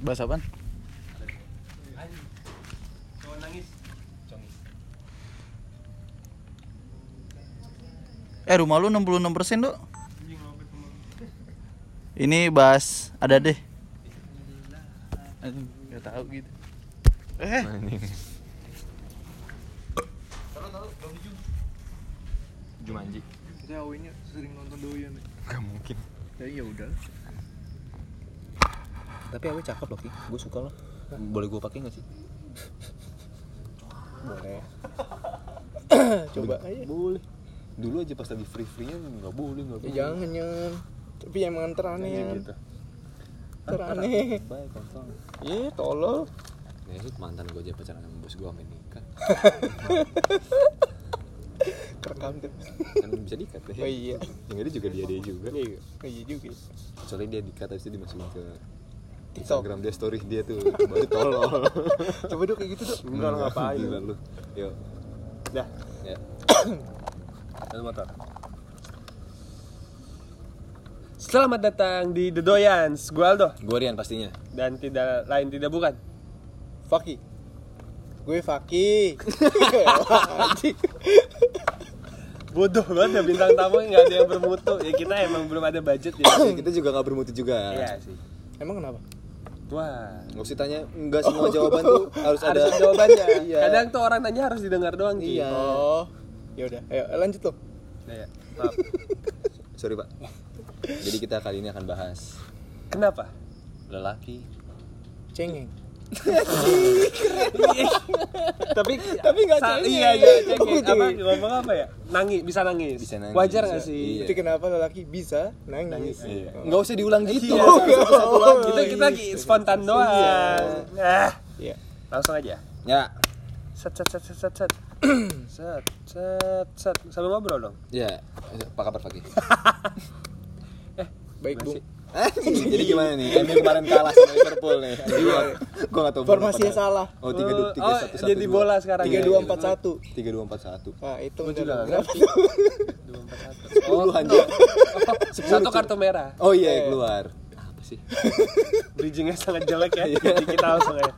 Bahas apaan? Cowok nangis. Eh rumah lu 66% dok Anjing mau ketemu. Ini bahas ada deh Gak tau gitu Eh Jumanji. Saya awalnya sering nonton doyan. Gak mungkin. Ya ya udah. Tapi awe cakep loh, Ki. Gue suka loh. Boleh gue pakai gak sih? Boleh. Coba aja. Boleh. Dulu aja pas lagi free-free-nya nggak boleh, nggak Ya boleh. jangan jangan. Tapi emang teraneh Kayak ya. gitu. Teraneh. Baik, kontol. Iya, tolol. Ya itu mantan gue aja pacaran sama bos gue sampai nikah. Kerekam tuh. Kan bisa dikat deh. Oh iya. Yang ada juga dia dia juga. Iya, oh, iya juga. Soalnya dia dikat habis itu dimasukin ke TikTok. Instagram dia story dia tuh baru tolol. Coba dong kayak gitu tuh. Enggak lah ngapain Gila lu. Yuk. Dah, Ya. motor. Selamat datang di The Doyans, gue Aldo Gue Rian pastinya. dan tidak lain tidak bukan. Faki. Gue Faki. Bodoh banget ya bintang tamu nggak ada yang bermutu. Ya kita emang belum ada budget ya. Ya, kita juga nggak bermutu juga. Iya sih. Emang kenapa? Wah. Nggak usah tanya, enggak semua jawaban tuh harus ada Harus ada jawabannya. Iya. Kadang tuh orang nanya harus didengar doang Ki. Iya. Oh. Ya udah, ayo lanjut loh. Nah, ya. Maaf. Sorry pak. Jadi kita kali ini akan bahas Kenapa? lelaki. Cengeng. Tapi Tapi nggak sa- cengeng. Iya, iya, cengeng. Oh, Apa ngomong apa ya? Nangis, bisa nangis. Bisa nangis, Wajar nggak sih? Iya. Kenapa lelaki bisa nangis? Nangis. Iya. Nggak usah diulang gitu. Iya, satu-satu lagi. Kita kita lagi spontan doang. Ah, Iya. langsung aja. Ya. Set set set set set set. set set set. Sambil ngobrol dong. Ya. Apa kabar Fakih? Baik, Masih. Jadi gimana nih? MU kemarin kalah sama Liverpool nih. Iya. Gua nggak tahu. Formasinya salah. Oh tiga dua tiga Oh, satu satu. jadi bola sekarang. Tiga ya? dua empat satu. Tiga dua empat satu. Nah, itu juga nggak berapa ngerti. tuh? Dua, empat, satu. Sepuluh anjir. Satu kartu merah. Oh iya Eh. keluar. Apa sih? Bridgingnya sangat jelek ya. Jadi kita langsung ya.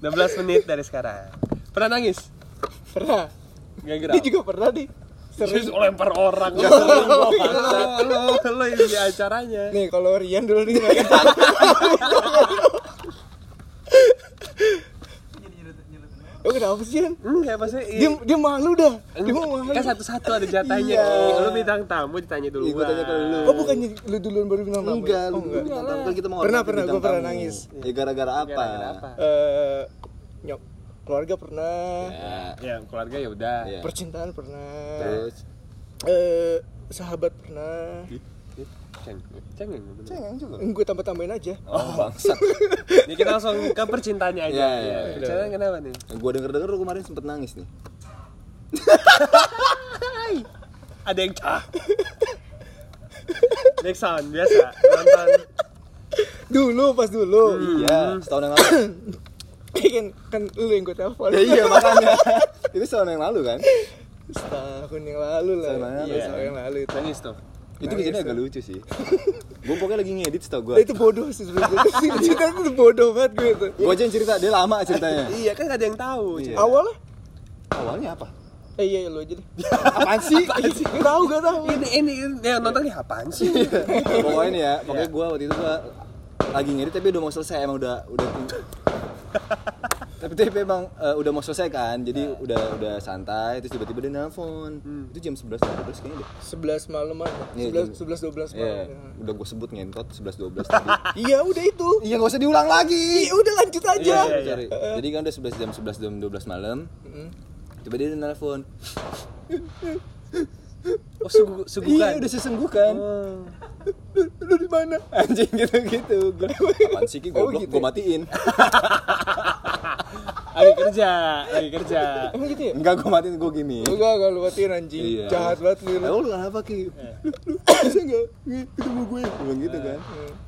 16 menit dari sekarang. Pernah nangis? Pernah. Gak gerak. Dia juga pernah nih. Serius Sering. lempar orang bangsat. Lo, lo yang di acaranya Nih kalau Rian dulu nih Oh kenapa sih Rian? Enggak maksudnya Dia, dia malu dah Dia mau malu Kan satu-satu ada jatahnya Iya. Lu bintang tamu ditanya dulu Iya, gua tanya ke lu. Oh bukannya lu duluan baru bilang tamu? Enggak, oh, lu enggak. bintang tamu kan kita mau Pernah, pernah, bintang gua pernah nangis. Ya gara-gara apa? Gara-gara apa? Eh, nyok keluarga pernah Ya. Ya keluarga ya udah Iya. Percintaan pernah Terus eh sahabat pernah Ceng Cengeng bener. cengeng juga. Gue tambah-tambahin aja Oh, bangsat. Ini kita langsung ke percintaannya aja Iya, iya, iya. Percintaan kenapa nih? Gua denger-denger lu kemarin sempet nangis nih. Ada yang cah Next sound biasa Nonton Dulu pas dulu Iya, setahun yang lalu. Kan, kan lu yang gue telepon ya iya makanya. Itu setahun yang lalu kan? Setahun yang lalu lah Setahun yang lalu, Iya ya. setahun yang lalu itu Nangis tuh Itu kejadian agak lucu sih. Gua pokoknya lagi ngedit setau gua. Nah, itu bodoh sih sebenernya Cerita itu bodoh banget gue itu Gua aja yang cerita, dia lama ceritanya. Iya kan gak ada yang tahu Iya. Awalnya Awalnya apa? Eh iya lu aja deh Apaan sih? Gak tau gak tau Ini ini yang nonton nih apaan sih? pokoknya nih ya, pokoknya gua waktu itu gua lagi ngedit tapi udah mau selesai emang udah udah tapi tapi emang eh, udah mau selesai kan jadi udah udah santai terus tiba-tiba dia nelpon itu jam 11 12 kayaknya deh 11 malaman Iya, 11, 11 12 Iya, malam udah gue sebut ngentot 11 12 tadi. Iya udah itu Iya, gak usah diulang lagi. Iya udah lanjut aja Iya, iya, iya. Sorry. Jadi kan udah 11 jam 11 jam 12 malam. Coba dia nelpon. Oh sugu, sugukan Iya, udah sesenggukan. Oh. Lu di mana? Anjing gitu-gitu. Gua, Apaan sih Ki Oh, goblok, gitu gua ya? matiin. Lagi kerja, lagi kerja Emang gitu ya? Enggak, gua matiin gua gini. Enggak, enggak lu matiin anjing Iya. Jahat banget lu Emang lu kenapa Ki? Lu, lu bisa enggak ketemu gue? Bilang gitu kan.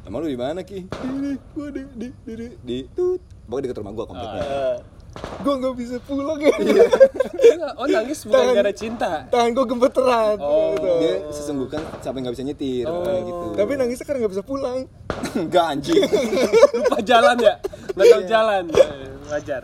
Emang lu di mana Ki? Di gua di di di di, di tut. Pokoknya dekat rumah gua kompleknya. Eh, Gue gak bisa pulang ya Oh nangis bukan Tangan- gara cinta Tangan gue gemeteran Oh. gitu. Dia sesenggukan sampai nggak bisa nyetir, pokoknya gitu. Tapi nangisnya karena gak bisa pulang enggak anjing. Lupa jalan ya Nggak tahu jalan. Eh, Wajar.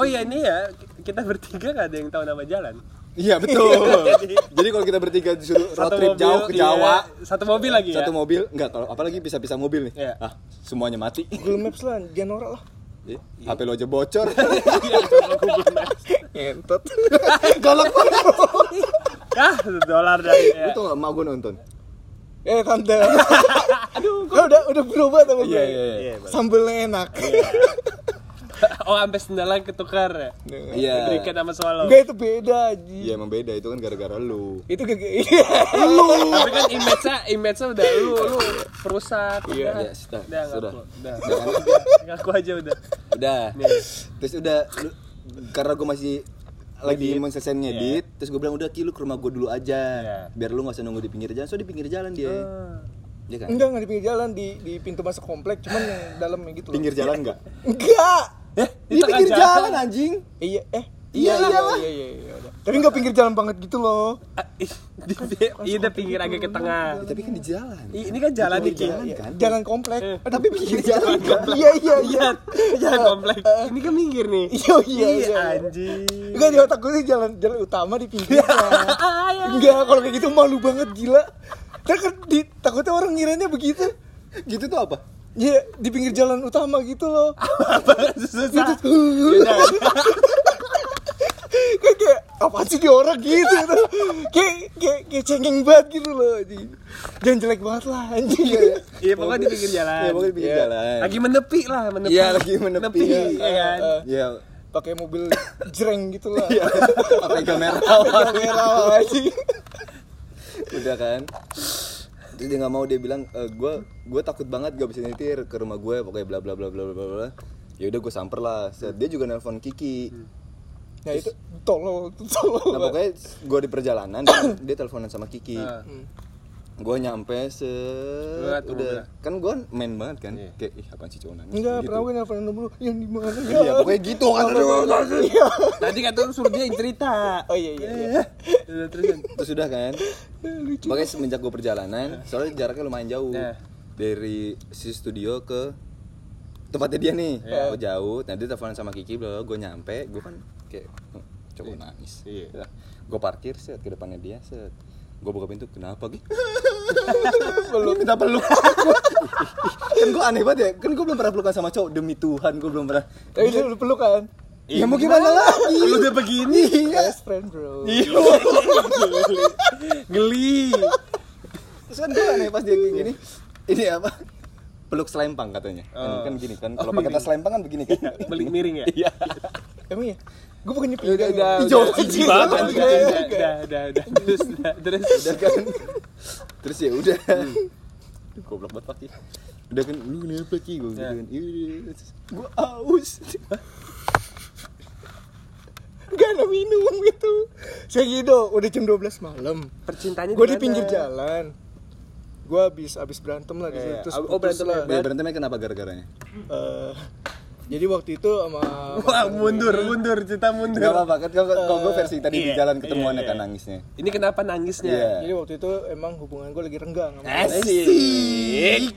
Oh iya ini ya, kita bertiga gak ada yang tahu nama jalan. Iya betul. Jadi kalau kita bertiga disuruh road Satu trip mobil, jauh ke iya, Jawa, satu mobil lagi ya. satu mobil, enggak kalau apalagi pisah-pisah mobil nih. Iya. Ah, semuanya mati. Google Maps lah, jangan norak lah. Iya. HP lo aja bocor. Iya. Ngentot. Galak banget. Ah, dolar dari ya. Itu enggak mau gue nonton. eh tante. Aduh, udah udah berubah sama gue. Iya, iya, iya. Iya. Sambelnya enak. Oh, sampai sendala ketukar ya. Iya. Berikan sama swallow. Enggak itu beda Ji. Iya emang beda itu kan gara-gara lu. Itu gak iya. Tapi kan image-nya image-nya udah lu lu perusak. Iya, udah. iya, sudah, Udah, sudah. ngaku. Udah. Udah kan? Ngaku aja udah. Udah. Nih. Terus udah lu- karena gue masih lagi Ngedit. mau selesai ngedit, terus gue bilang udah Ki lu ke rumah gue dulu aja. Iya. Biar lu gak usah nunggu di pinggir jalan, so di pinggir jalan dia. Ah. Iya kan? Enggak, enggak di pinggir jalan di di pintu masuk komplek, cuman yang dalamnya gitu loh. Pinggir jalan enggak? Enggak. Eh, Di di pinggir jalan. jalan anjing. Iya, eh. Iya, iya, iyalah. iya, iya, iya, udah. Tapi enggak pinggir jalan banget gitu loh. Ah, ih, di- di- Iya udah pinggir agak ke tengah. Ya, tapi kan di jalan. Ih, Ini kan jalan nih, Ki. jalan Iya, kan? Jalan komplek. Eh. Tapi pinggir jalan kan? Iya, iya, iya. Iya, jalan komplek. Ini kan minggir nih. Iya, iya, iya. anjing. Enggak di otak gue sih jalan jalan utama di pinggirnya. Enggak, kalau kayak gitu malu banget gila. Terus kan di, takutnya orang ngiranya begitu. Gitu tuh apa? Iya, di pinggir jalan utama gitu loh. Apa susah? Gitu. Kayak kayak apa sih di orang gitu tuh. kayak kayak kayak cengeng banget gitu loh anjing. Jangan jelek banget lah anjing. Iya pokoknya di pinggir jalan. Iya, pokoknya di pinggir Iya. jalan. Lagi menepi lah, menepi. Iya, lagi menepi. Iya kan. Eh, Iya. pakai mobil jreng gitu lah. Iya. Pakai kamera. Kamera anjing. Udah kan? Terus dia nggak mau dia bilang gue gue takut banget gak bisa nyetir ke rumah gue pokoknya bla bla bla bla bla bla. Ya udah gue samper lah. Set, Dia juga nelpon Kiki. Nah itu tolol, tolol. Nah pokoknya gue di perjalanan dia, dia teleponan sama Kiki. Ah. Gue nyampe se Lihat, udah kan gue main banget kan. Iya. Kayak ih apaan sih cowok nangis. Enggak, Gitu. pernah gue nelfon dulu yang di mana ya? Iya pokoknya gitu kan. Iya. Tadi kata lu suruh dia yang cerita. Oh iya iya iya. Udah terus. Terus udah kan. Lucu. Pokoknya semenjak gue perjalanan, soalnya jaraknya lumayan jauh Nah. dari si studio ke tempatnya dia nih. Iya. Gue jauh, nanti teleponan sama Kiki, bla gue nyampe, gue kan kayak "Hmm, coba nangis. Iya. Gue parkir set ke depannya dia set. Gue buka pintu, kenapa Ki? peluk, minta peluk kan gue aneh banget ya, kan gue belum pernah pelukan sama cowok Demi Tuhan, gue belum pernah Tapi itu lu peluk kan? Ya mau gimana lagi? Lu udah begini. Iya Best friend bro. Geli. Terus kan gue aneh pas dia kayak gini Ini apa? Peluk selempang katanya kan, Oh. kan gini kan, kalau pakai tas selempang kan begini kan Balik miring ya? Iya Emang ya? Gue bukannya Udah, pinggang. udah, Hijau, udah, jijik udah, banget. udah, udah, udah, udah, udah, terus, udah, terus, Udah kan Terus ya udah Duh, Goblok banget Pak Ki Udah kan, lu kenapa Ki? Gue gitu kan Gue aus Gak ada minum gitu. Saya gitu, udah jam 12 malam. percintanya Gue di pinggir jalan. Gue habis habis berantem lah di situ. Iya. Terus Oh, berantem lah. ya? Ya berantemnya kenapa gara-garanya? Eh, jadi waktu itu sama Wah, mundur, mundur, cerita mundur. Gak apa-apa kan kalau kalau gue versi tadi di iya, jalan ketemuan iya, kan iya. nangisnya Ini kenapa nangisnya? Iya. Jadi waktu itu emang hubungan gue lagi renggang sama dia. Asik.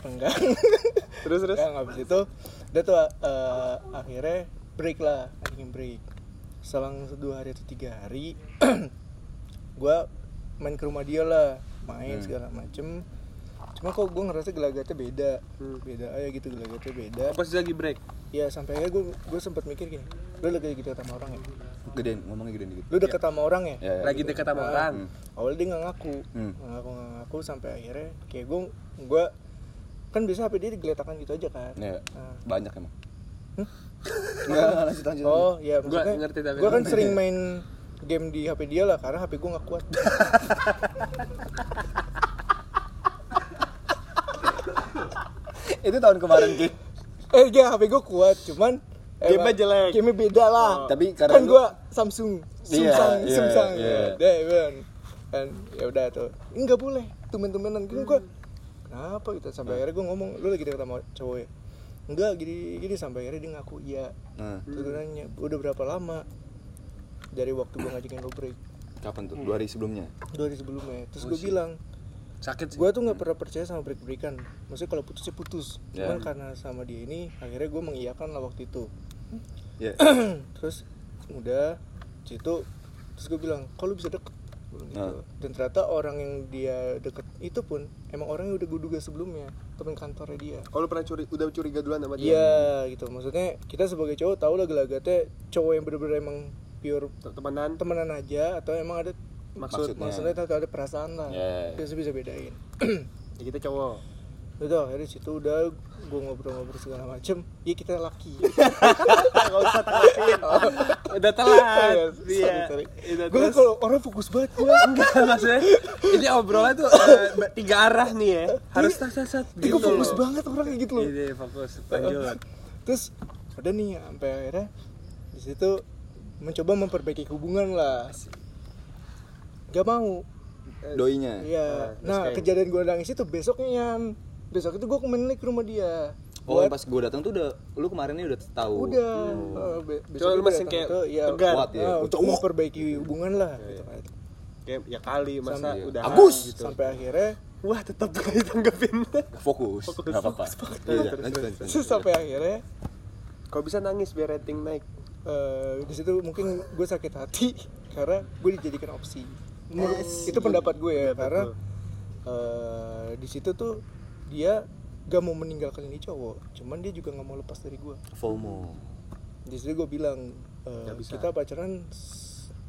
renggang. terus terus. Renggang habis itu dia tuh eh, akhirnya break lah, anjing break. Selang dua hari atau tiga hari, gue main ke rumah dia lah, main Hmm. segala macem. Cuma kok gue ngerasa gelagatnya beda, Hmm. beda aja gitu gelagatnya beda. Pas lagi break. Ya sampai akhirnya gue gue sempat mikir gini, lu lagi gitu sama orang ya? Gedein, ngomongnya gedein dikit Lu deket sama orang ya? Ya, ya. Lagi dekat sama Ah, orang. Awalnya dia nggak ngaku, Hmm. nggak ngaku nggak ngaku sampai akhirnya kayak gue gue kan bisa HP dia digeletakan gitu aja kan. Ya, Nah. banyak emang Enggak, lanjut lanjut Oh iya, Gua maksudnya ngerti tapi- gue kan sering main game di HP dia lah karena HP gue nggak kuat. Itu tahun kemarin Ki eh iya HP gue kuat, cuman emang jelek. Game-nya beda lah. Oh. Tapi karena kan gue Samsung, Iya, Samsung, iya, Samsung. iya. Deh, kan. Dan ya udah tuh. Enggak boleh, temen-temenan gue gue kenapa gitu sampai akhirnya gue ngomong lu lagi deket sama cowok ya enggak gini gini sampai akhirnya dia ngaku iya Nah, terus nanya udah berapa lama dari waktu gue ngajakin lo break kapan tuh? Dua hari sebelumnya? dua hari sebelumnya terus gue bilang sakit sih. Gue tuh nggak pernah percaya sama break breakan maksudnya kalau putus ya putus. Ya. cuman karena sama dia ini akhirnya gue mengiyakan lah waktu itu. Ya. Terus udah situ terus gue bilang kalau bisa deket? Gitu. Nah. dan ternyata orang yang dia deket itu pun emang orang yang udah gue duga sebelumnya temen kantornya dia. Oh lu pernah curi udah curiga duluan sama dia? Iya gitu. Maksudnya kita sebagai cowok tahu lah gelagatnya cowok yang bener-bener emang pure temenan? temenan aja atau emang ada Maksudnya. maksudnya atau ada perasaan lah. Ya. bisa bisa bedain. Ya kita cowok. Udah akhirnya situ udah gue ngobrol-ngobrol segala macem. Ya kita laki. Nggak usah tanggapin udah telat. Iya. Udah, gue kalau orang fokus banget gue enggak. Maksudnya ini obrolan tuh eh, tiga arah nih ya. Harus tas tas tas gue fokus banget orang kayak gitu loh. Iya, fokus. Lanjut. Terus udah nih sampai akhirnya di situ mencoba memperbaiki hubungan lah gak mau doinya Iya. terus Nah, kayak- kejadian gue nangis itu besoknya Yan. Besok itu gue kembali ke rumah dia. oh Buat- pas gue datang tuh udah lu kemarin ini udah tahu udah. Eh, be- besok Coba lu masih kayak itu, ya, tegar. Kuat ya, kuat. untuk memperbaiki hubungan lah gitu kan. kayak ya kali masa Sampai- udah Agus! gitu Sampai akhirnya wah tetap gak ditanggepin fokus nggak apa-apa iya lanjut lanjut terus sampai akhirnya kalau bisa nangis biar rating naik eh, di situ mungkin gue sakit hati karena gue dijadikan opsi. Menurut- itu pendapat gue ya karena eh, di situ tuh dia gak mau meninggalkan ini cowok, cuman dia juga nggak mau lepas dari gue. FOMO di situ gue bilang bisa. kita pacaran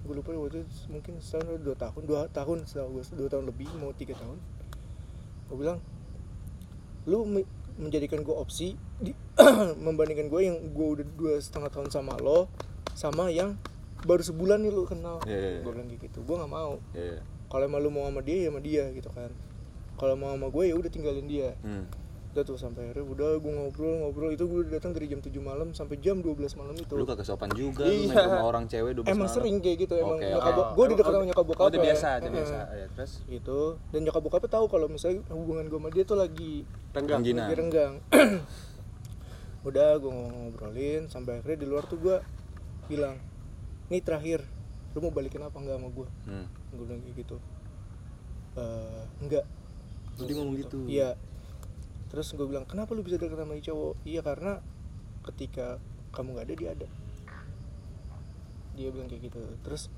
gue lupa waktu itu mungkin setahun dua tahun dua tahun setahu gue dua tahun lebih mau tiga tahun gue bilang lu me- menjadikan gue opsi di- membandingkan gue yang gue udah dua setengah tahun sama lo sama yang baru sebulan nih lu kenal. Iya, iya, iya. gue bilang gitu. Gue nggak mau. Iya. kalau emang lu mau sama dia ya sama dia gitu kan. Kalau mau sama gue ya udah tinggalin dia. Hmm. udah tuh sampai akhirnya udah gue ngobrol ngobrol. Itu gue datang dari jam 7 malam sampai jam 12 malam itu. Lu kagak sopan juga Iya. lu main rumah orang cewek 12 emang malam. sering kayak gitu emang Oke, nyokap bok- gue udah deket sama nyokap bokap oh, udah biasa udah Heeh. biasa ya terus? Gitu. Dan nyokap bokapnya tahu kalau misalnya hubungan gue sama dia tuh lagi renggang. lagi renggang. Udah gue ngobrolin sampai akhirnya di luar tuh gue bilang ini terakhir lu mau balikin apa enggak sama gue Hmm. gue bilang kayak gitu. "Eh, enggak dia ngomong gitu. iya. Terus gue bilang kenapa lu bisa deket sama cowok? Iya karena ketika kamu nggak ada dia ada. Dia bilang kayak gitu. Terus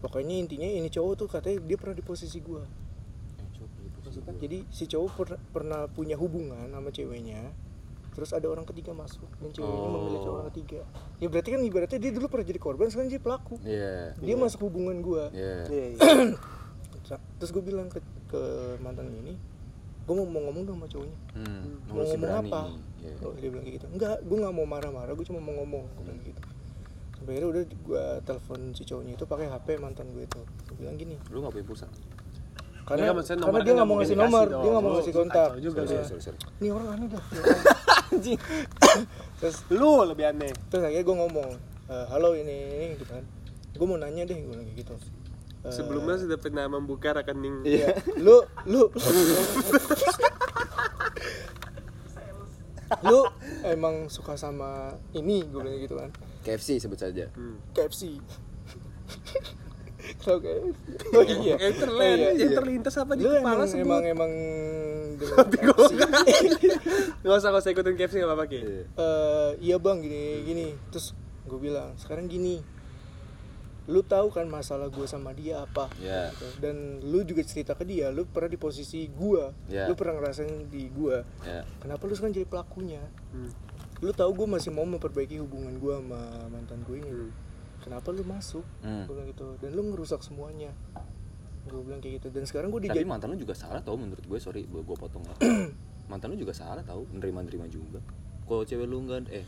pokoknya intinya ini cowok tuh katanya dia pernah di posisi gue Eh, gitu. Jadi si cowok per- pernah punya hubungan sama ceweknya terus ada orang ketiga masuk dan ceweknya Oh. memilih cowok ketiga ya berarti kan ibaratnya dia dulu pernah jadi korban sekarang jadi pelaku Iya. dia masuk hubungan gue Iya. iya iya terus gue bilang ke, ke mantan ini gue mau, mau ngomong dong sama cowoknya Hmm. mau Lu sih ngomong berani apa. Iya. Oh, dia bilang kayak gitu enggak gue nggak mau marah-marah gue cuma mau ngomong gue bilang gitu sampai akhirnya udah gue telepon si cowoknya itu pakai hp mantan gue itu gue bilang gini Lu gak punya pulsa? Karena kan maksudnya karena nomornya dia nggak mau ngasih nomor dong. dia nggak mau Lu ngasih kontak juga Sorry, sorry, sorry. ini orang aneh dah Anjing. terus lu lebih aneh terus akhirnya gue ngomong "Eh, halo ini ini gitu kan gue mau nanya deh gue kayak gitu Eh, sebelumnya sudah pernah membuka rekening iya lu lu lu emang suka sama ini gue bilang gitu kan KFC sebut saja. Hmm. KFC oh iya yang terlen Oh, iya. yang terlintas apa di lu kepala emang sebut emang emang dengan KFC nggak usah nggak usah ikutin KFC nggak apa-apa ki Iya. Eh, iya bang gini gini terus gue bilang sekarang gini lu tahu kan masalah gue sama dia apa Iya. gitu. dan lu juga cerita ke dia lu pernah di posisi gue Iya. lu pernah ngerasain di gue Ya. kenapa lu sekarang jadi pelakunya Hmm. lu tahu gue masih mau memperbaiki hubungan gue sama mantan gue ini Hmm. Kenapa lu masuk Hmm. gue bilang gitu dan lu ngerusak semuanya gue bilang kayak gitu dan sekarang gue Tapi dijadi mantan lu juga salah tau menurut gue, sorry gue gue potong ya. mantan lu juga salah tau, nerima-nerima juga. Kalau cewek lu nggak eh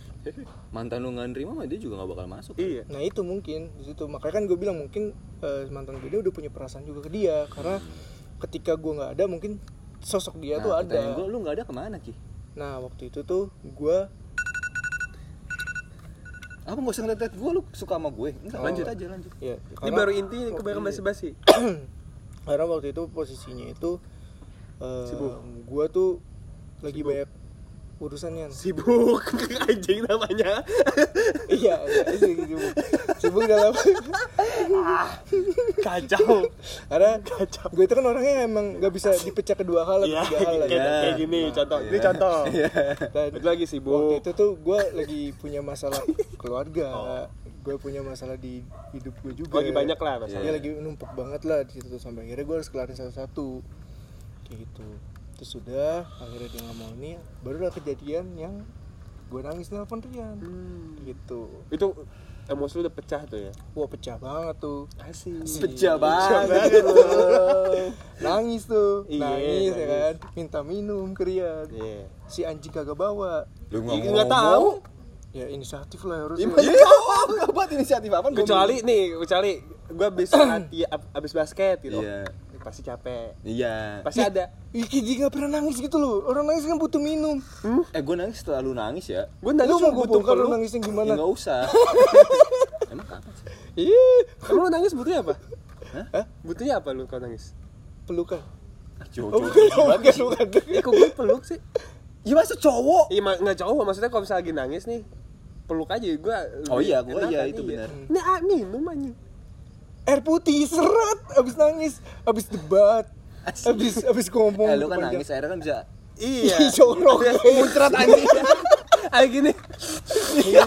mantan lu nggak nerima mah dia juga nggak bakal masuk. iya nah itu mungkin di situ makanya kan gue bilang mungkin eh, mantan gue ini udah punya perasaan juga ke dia karena ketika gue nggak ada mungkin sosok dia tuh ada Gua, lu nggak ada ke mana ki? nah waktu itu tuh gue Apa nggak usah ngeliat gue lu suka sama gue? Enggak, Oh. lanjut aja lanjut. ya ini baru inti kebanyakan iya. basi-basi karena waktu itu posisinya itu eh Sibuk. gue tuh lagi Sibuk. banyak urusannya Sibuk anjing namanya. iya iya sibuk sibuk sibuk dalam Kacau. karena gue itu kan orangnya emang nggak bisa dipecah kedua hal atau Iya, tiga hal kayak, ya. kayak gini contoh. Ini contoh. Dan Itu lagi waktu sibuk. itu tuh gue lagi punya masalah keluarga gue punya masalah di hidup gue juga Lagi banyak lah Iya masalahnya. lagi numpuk banget lah di situ sampai akhirnya gue harus kelarin satu-satu kayak gitu terus sudah akhirnya dia nggak mau ini barulah kejadian yang gue nangis nelfon Rian gitu Itu emosi lu udah pecah tuh ya. wah pecah banget tuh Asik. Pecah banget. banget tuh nangis tuh Iya, nangis, ya nangis. kan minta minum ke Rian Iya. si anjing kagak bawa Lu Iya, nggak tahu. ya inisiatif lah harus Iya, nggak buat inisiatif apa? Kecuali nih, kecuali gua habis lati abis basket gitu. Iya. Pasti capek. Iya. Pasti ada. Ih, dia nggak pernah nangis gitu loh. Orang nangis kan butuh minum. Eh gue nangis setelah lu nangis ya. Gue Lu nangis mau cuma gue butuh bongkar lu nangisnya Ya gimana? nggak usah. Emang kapan sih? Iya, Emang lu nangis butuhnya apa? Hah? Butuhnya apa lu kalau nangis? pelukan. Ah, Oh, Jojo. bukan, bukan, bukan. Eh kok gue peluk sih? Ya masa cowok? Iya nggak cowok maksudnya kalau misalnya lagi nangis nih peluk aja gue Oh iya, gua iya, itu benar. ini ah, minum aja Air putih seret. Abis nangis, abis debat, abis abis ngomong. Eh lu kan nangis akhirnya kan bisa iya. Jorok. muncrat anjing. Kayak gini iya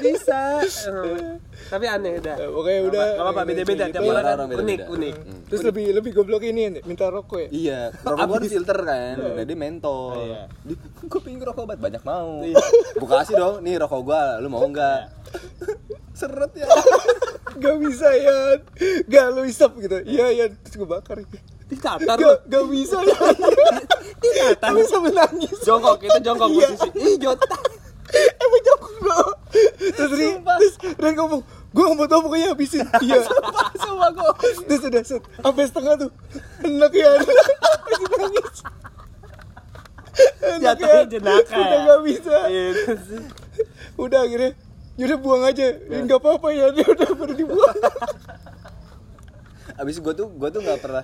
bisa Eh, tapi aneh dah Ya, pokoknya udah. Gak apa-apa beda-beda tiap orang kan unik beda-beda. unik Terus lebih lebih goblok ini nih, minta rokok ya. Iya, rokok gua filter kan, udah di mentol. Oh, iya. Di, gua pengen rokok obat banyak mau. Iya. Gua kasih dong, nih rokok gua, lu mau enggak? Seret ya. Gak bisa ya, gak lu isap gitu. Iya ya, terus gue bakar. ditatar lu Gak, gak bisa ya. Tapi sambil nangis. jongkok kita jongkok Iya. posisi ih jota Emang jongkok dong. Terus Ri, terus Ren ngomong, gue gak mau tau pokoknya habisin. Iya. Sumpah gua. Terus udah set, sampai setengah tuh. Enak ya. Masih nangis. Enak Jatuhnya jenaka Udah ya? gak bisa. Iya, Udah akhirnya, yaudah buang aja. Ya, Gak apa-apa ya, dia udah pada dibuang. Abis gua tuh gua tuh nggak pernah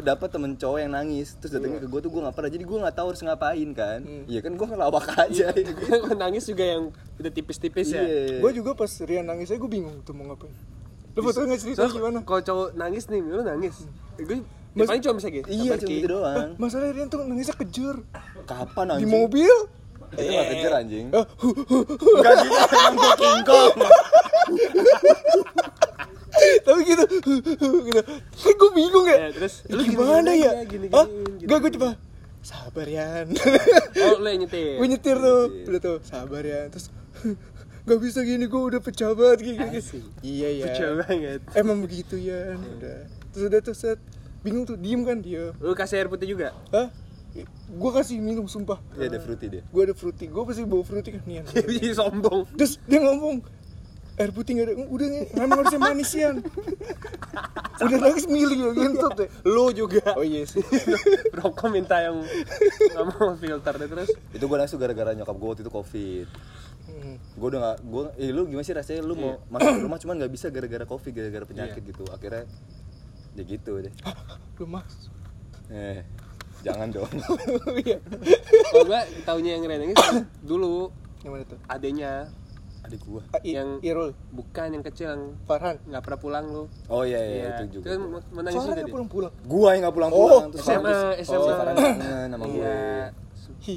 dapat temen cowok yang nangis terus datangnya ke gua tuh gua nggak pernah. Jadi gua nggak tahu harus ngapain kan. Iya kan gua ngelawak aja Gua nangis juga yang udah tipis-tipis ya. Iya. Gue juga pas Rian nangis aja gue bingung tuh mau ngapain. Lu fotonya nggak cerita Soalnya gimana? kalau cowok nangis nih lu nangis. Gue Mas- paling cuma bisa gitu iya cuma gitu doang. Masalah Rian tuh nangisnya kejur. Kapan di anjing? mobil. itu nggak kejar anjing. Ah, hu- enggak gitu emang tapi gitu gitu. gue bingung ya, Ya, terus, Lu gimana ya? gini-gini, Hah? gak gue coba. Sabar Yan. Oh lu nyetir? Gue nyetir tuh. Udah tuh sabar ya terus gak bisa gini gue udah pecah banget gini, gini. Iya ya Pecah banget. Emang begitu ya udah. Terus udah tuh set. Bingung tuh diem kan? Dia lu kasih air putih juga? Hah? Gue kasih minum sumpah. Iya ada fruity dia. Gue ada fruity. Gue pasti bawa fruity kan nih sombong. Terus dia ngomong air putih gak ada. Udah nih memang harusnya manis Yan udah nangis milih ya gitu deh. Lu juga. Oh iya sih. Rokok minta yang nggak mau filter deh terus. Itu gua nangis tuh gara-gara nyokap gua waktu itu covid. Hmm. gue udah gak gue eh lu gimana sih rasanya? Lu mau masuk rumah cuman gak bisa gara-gara covid gara-gara penyakit gitu. Akhirnya ya gitu deh. Lu mas. Eh jangan dong. Iya. Kalau gua taunya yang nangis dulu yang mana tuh? adenya adik gua. Ah, i- Yang- Irul. bukan yang kecil yang Farhan. nggak pernah pulang lu. Oh iya iya, Iya, itu juga kan gua. menangis Farhan juga yang dia? pulang-pulang gua yang gak pulang-pulang Oh, terus SMA, SMA. oh, Farhan kangen sama gue iya. Hi.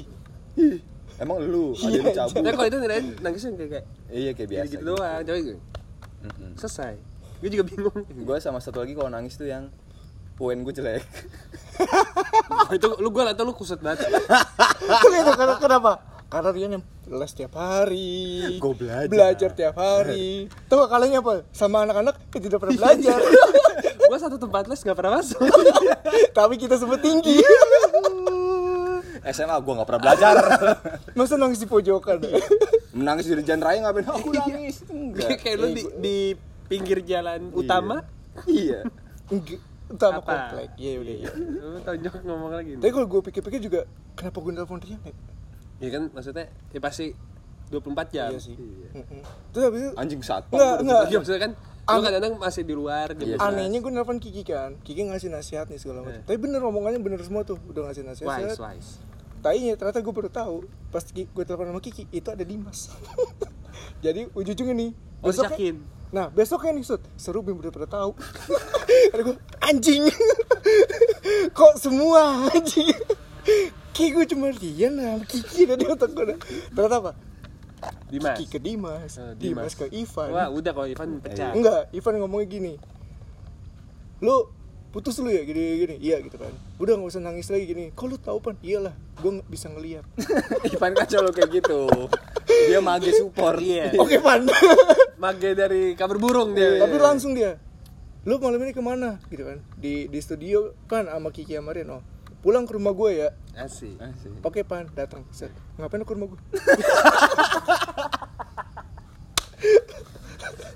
Emang lu ada Iya, lu cabut? Tapi kalau itu Ren nangisnya kayak kayak iya kayak biasa gitu. doang coba gue selesai. Gue juga bingung. Gue sama satu lagi kalau nangis tuh yang poin gue jelek. Oh, itu lu gue atau lu kusut banget. Itu kenapa karena dia yang les tiap hari. Gua belajar. belajar tiap hari. Tahu gak kalahnya apa? Sama anak-anak yang tidak pernah belajar. Gue satu tempat les nggak pernah masuk. Tapi kita sebut tinggi. SMA gue gak pernah belajar. Masa nangis di pojokan? Menangis di jalan raya ngapain? Aku nangis. Enggak. Kayak lu di, di pinggir jalan utama? Iya. Enggak, utama Apa? komplek. Iya udah iya. Lu tonjok ngomong lagi. Tapi kalau gue pikir-pikir juga kenapa gue nelfon Rian ya ya kan? Maksudnya ya pasti 24 jam. Iya sih. Mm-mm. terus habis itu anjing satpam Enggak, enggak. Iya maksudnya kan lu kadang-kadang masih di luar jam Iya, 11. anehnya gue nelfon Kiki kan. Kiki ngasih nasihat nih segala macam. Tapi bener omongannya bener semua tuh. Udah ngasih nasihat. Wise wise. Tainya ternyata gue baru tahu pas gue telepon sama Kiki itu ada Dimas. Jadi ujung-ujungnya nih Oh, dicakin. nah besoknya nih Sud seru belum udah pada tahu. Ada gue anjing. Kok semua anjing Kiki gue cuma Rian sama Kiki dari otak gue ternyata apa? Dimas. Kiki ke Dimas, Eh, Dimas. ke Ivan. Wah, udah kalau Ivan pecah. Enggak, Ivan ngomongnya gini. Lu putus lu ya gini gini. Iya gitu kan. Udah nggak usah nangis lagi gini. Kok lu tahu pan? Iyalah gue nggak bisa ngelihat Ivan kan selalu kayak gitu. Dia mage support. Iya. oke pan. Mage dari kabar burung dia. tapi langsung dia lu malam ini ke mana? Gitu kan. Di di studio pan sama Kiki sama Rian. Oh pulang ke rumah gue ya Asik. Asik. oke pan datang Set. ngapain lu ke rumah gue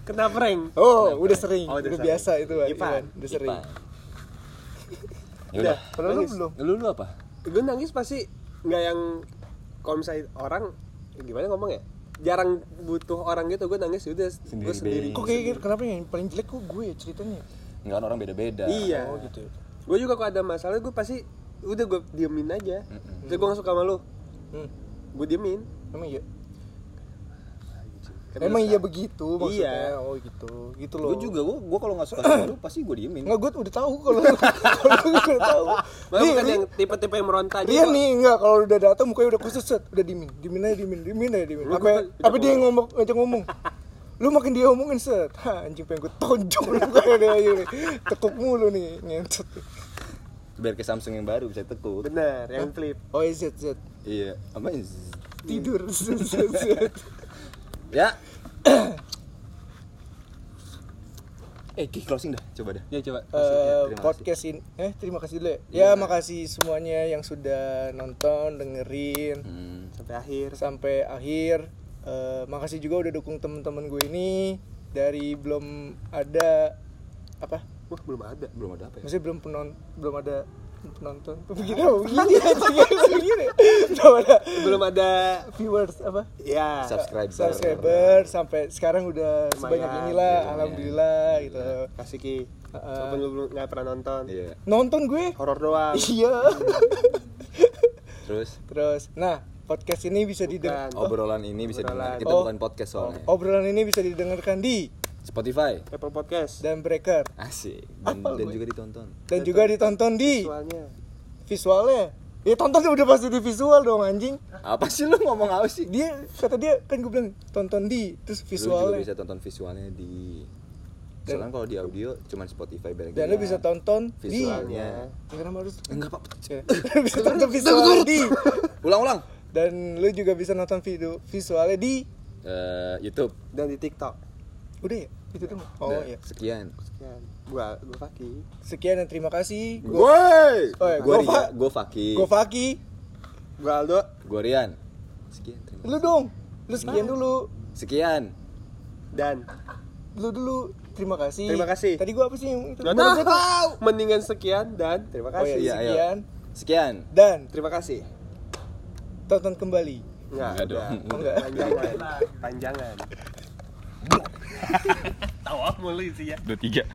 Kena prank. oh udah sering Oh, udah, udah sering. biasa itu Pan. Ivan. Ivan, udah sering Ipan. Ya udah. padahal lu belum Lu lu apa? Gue nangis pasti nggak yang kalau misalnya orang gimana ngomong ya? Jarang butuh orang gitu, gue nangis udah gue Sendiri, sendiri. Bang. kok kayak gitu kenapa yang paling jelek kok gue ya ceritanya Enggak kan orang beda-beda. Iya. oh gitu Gue juga kalau ada masalah gue pasti udah gue diemin aja. Mm-mm. Terus gue gak suka sama lu, hmm. gue diemin. emang iya Karena Emang iya begitu maksudnya. Iya. Oh gitu. Gitu loh. Gue juga, gue gue kalau nggak suka sama lu pasti gue diemin. Enggak, gue udah tahu kalau kalau gue udah tahu. Bukan yang tipe-tipe yang meronta. Dia kok. nih enggak kalau udah datang mukanya udah kusut set, udah dimin. Dimin aja dimin, dimin aja dimin. Lu Apa apa dia ngomong ngajak ngomong. Lu makin dia ngomongin set. Ha, anjing pengen gue tonjok lu kayak dia. Tekuk mulu nih, ngentot. Biar ke Samsung yang baru bisa tekuk. Bener, yang flip. Oh, iya, set set. Iya. Apa? Tidur. Ya. eh, Ki closing dah. Coba dah. Ya coba. Eh, terima podcast ini eh terima kasih dulu ya. Iya. Ya makasih semuanya yang sudah nonton, dengerin. Hmm. Sampai akhir. sampai akhir Eh, makasih juga udah dukung temen-temen gue ini dari belum ada apa Wah, belum ada. Belum ada apa ya? maksudnya belum penon belum ada penonton begini apa begini begini belum ada Belum ada viewers apa ya. Subscriber. subscriber sampai sekarang udah sebanyak Lumayan, inilah iya, alhamdulillah gitu Kasih Ki. Walaupun lu belum nggak pernah nonton. Iya. nonton gue Horor doang. iya Terus terus nah podcast ini bisa didengar obrolan ini bisa didengar. Kita Oh. bukan podcast soalnya. obrolan ini bisa didengarkan di Spotify. Apple Podcast. dan breaker Asik. Dan, Apa dan gue? juga ditonton. dan juga ditonton di Soalnya. visualnya ya tonton udah pasti di visual dong anjing Apa sih lu ngomong apa sih? dia kata dia kan gue bilang tonton di terus Lu juga visualnya bisa tonton visualnya di Dan- Soalnya kalau di audio cuman Spotify bareng dan lu bisa tonton di visualnya. ya kenapa harus Enggak, Pak. Ya, bisa tonton visual di Ulang-ulang. dan lu juga bisa nonton video visualnya di Eh, YouTube. Dan di TikTok. Udah ya itu tuh oh Udah, iya Sekian. Sekian. Gua gua Faki. sekian dan terima kasih gue Gue. Oh, iya, gua Fa- gue Faki. gue Faki Gua Aldo. Gue Rian. Sekian. Terima lu dong lu sekian dulu Sekian. Dan lu dulu terima kasih Terima kasih. tadi gua apa sih yang itu Gak Gua- gua- tahu. Mendingan sekian dan terima oh kasih. iya Iya, ayo. sekian Sekian. dan Terima kasih. tonton kembali Enggak, Enggak dong. udah. Oh, enggak. Panjangan. Panjangan. Tawa mulu sih ya. Dua tiga.